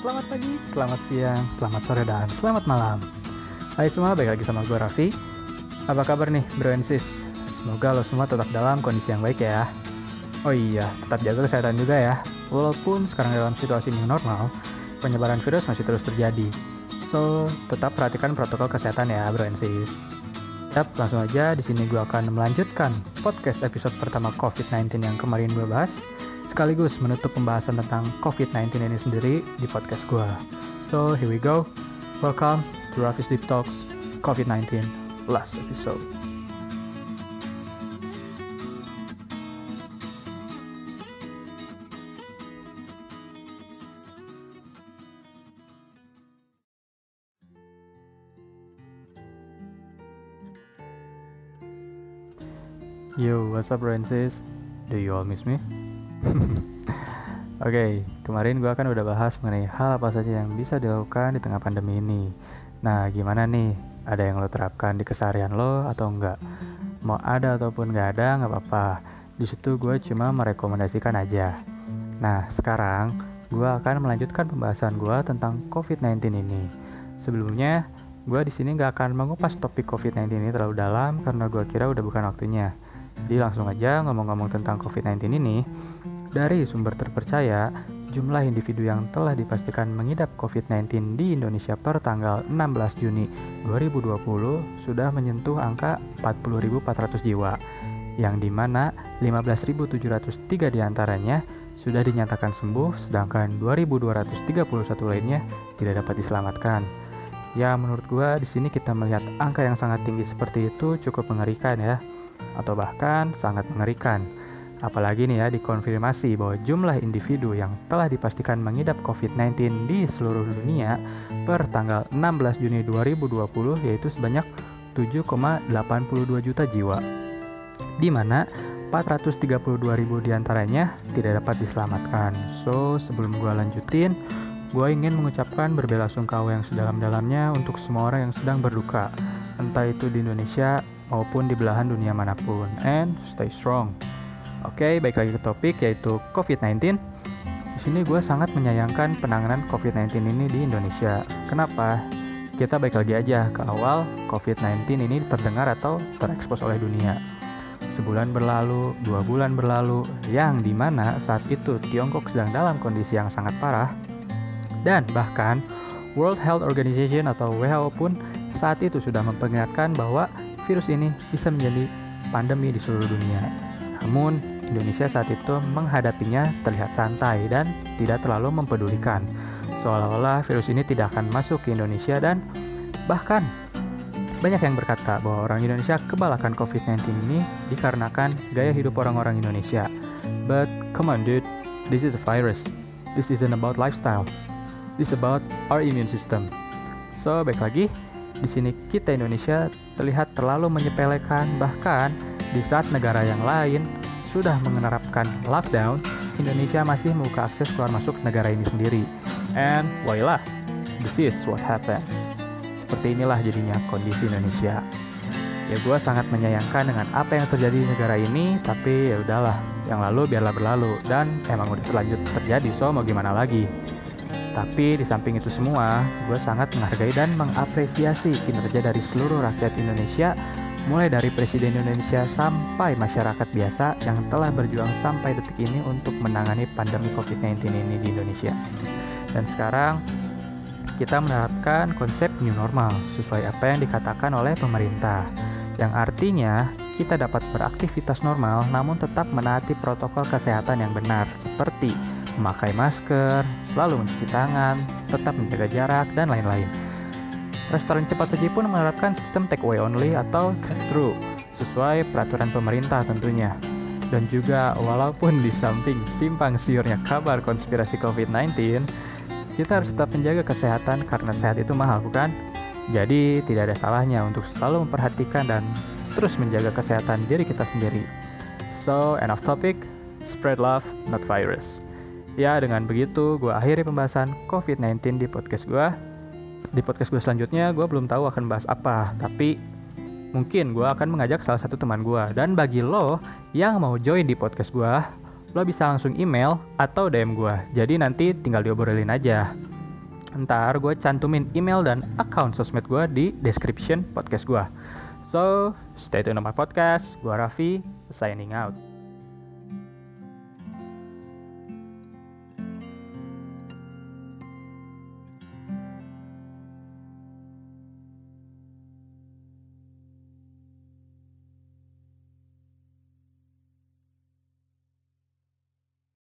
selamat pagi, selamat siang, selamat sore, dan selamat malam. Hai semua, balik lagi sama gue Raffi. Apa kabar nih bro and sis? Semoga lo semua tetap dalam kondisi yang baik ya. Oh iya, tetap jaga kesehatan juga ya. Walaupun sekarang dalam situasi new normal, penyebaran virus masih terus terjadi. So, tetap perhatikan protokol kesehatan ya bro and sis. Yap, langsung aja di sini gue akan melanjutkan podcast episode pertama COVID-19 yang kemarin gue bahas sekaligus menutup pembahasan tentang COVID-19 ini sendiri di podcast gue. So, here we go. Welcome to Raffi's Deep Talks COVID-19 last episode. Yo, what's up Francis? Do you all miss me? Oke, okay, kemarin gue kan udah bahas mengenai hal apa saja yang bisa dilakukan di tengah pandemi ini. Nah, gimana nih? Ada yang lo terapkan di keseharian lo atau enggak? Mau ada ataupun nggak ada, nggak apa-apa. Di situ gue cuma merekomendasikan aja. Nah, sekarang gue akan melanjutkan pembahasan gue tentang COVID-19 ini. Sebelumnya, gue di sini nggak akan mengupas topik COVID-19 ini terlalu dalam karena gue kira udah bukan waktunya. Jadi langsung aja ngomong-ngomong tentang COVID-19 ini, dari sumber terpercaya, jumlah individu yang telah dipastikan mengidap COVID-19 di Indonesia per tanggal 16 Juni 2020 sudah menyentuh angka 40.400 jiwa, yang di mana 15.703 di antaranya sudah dinyatakan sembuh, sedangkan 2.231 lainnya tidak dapat diselamatkan. Ya, menurut gua di sini kita melihat angka yang sangat tinggi seperti itu cukup mengerikan ya, atau bahkan sangat mengerikan. Apalagi nih ya dikonfirmasi bahwa jumlah individu yang telah dipastikan mengidap COVID-19 di seluruh dunia per tanggal 16 Juni 2020 yaitu sebanyak 7,82 juta jiwa. Di mana 432 ribu di antaranya tidak dapat diselamatkan. So, sebelum gue lanjutin, gue ingin mengucapkan berbelasungkawa yang sedalam-dalamnya untuk semua orang yang sedang berduka, entah itu di Indonesia maupun di belahan dunia mana pun. And stay strong. Oke, okay, baik lagi ke topik yaitu COVID-19. Di sini gue sangat menyayangkan penanganan COVID-19 ini di Indonesia. Kenapa? Kita baik lagi aja ke awal COVID-19 ini terdengar atau terekspos oleh dunia. Sebulan berlalu, dua bulan berlalu, yang di mana saat itu Tiongkok sedang dalam kondisi yang sangat parah, dan bahkan World Health Organization atau WHO pun saat itu sudah memperingatkan bahwa virus ini bisa menjadi pandemi di seluruh dunia. Namun, Indonesia saat itu menghadapinya terlihat santai dan tidak terlalu mempedulikan. Seolah-olah virus ini tidak akan masuk ke Indonesia dan bahkan banyak yang berkata bahwa orang Indonesia kebalakan COVID-19 ini dikarenakan gaya hidup orang-orang Indonesia. But come on dude, this is a virus. This isn't about lifestyle. This is about our immune system. So, baik lagi, di sini kita Indonesia terlihat terlalu menyepelekan bahkan di saat negara yang lain sudah menerapkan lockdown, Indonesia masih membuka akses keluar masuk negara ini sendiri. And voila, this is what happens. Seperti inilah jadinya kondisi Indonesia. Ya gue sangat menyayangkan dengan apa yang terjadi di negara ini, tapi ya udahlah, yang lalu biarlah berlalu dan emang udah terlanjut terjadi, so mau gimana lagi. Tapi di samping itu semua, gue sangat menghargai dan mengapresiasi kinerja dari seluruh rakyat Indonesia mulai dari Presiden Indonesia sampai masyarakat biasa yang telah berjuang sampai detik ini untuk menangani pandemi COVID-19 ini di Indonesia. Dan sekarang kita menerapkan konsep new normal sesuai apa yang dikatakan oleh pemerintah. Yang artinya kita dapat beraktivitas normal namun tetap menaati protokol kesehatan yang benar seperti memakai masker, selalu mencuci tangan, tetap menjaga jarak, dan lain-lain. Restoran cepat saji pun menerapkan sistem take away only atau drive-thru sesuai peraturan pemerintah tentunya. Dan juga walaupun di samping simpang siurnya kabar konspirasi COVID-19, kita harus tetap menjaga kesehatan karena sehat itu mahal bukan? Jadi tidak ada salahnya untuk selalu memperhatikan dan terus menjaga kesehatan diri kita sendiri. So, end of topic, spread love, not virus. Ya, dengan begitu gue akhiri pembahasan COVID-19 di podcast gue di podcast gue selanjutnya gue belum tahu akan bahas apa tapi mungkin gue akan mengajak salah satu teman gue dan bagi lo yang mau join di podcast gue lo bisa langsung email atau DM gue jadi nanti tinggal diobrolin aja Ntar gue cantumin email dan account sosmed gue di description podcast gue. So, stay tune on my podcast. Gue Raffi, signing out.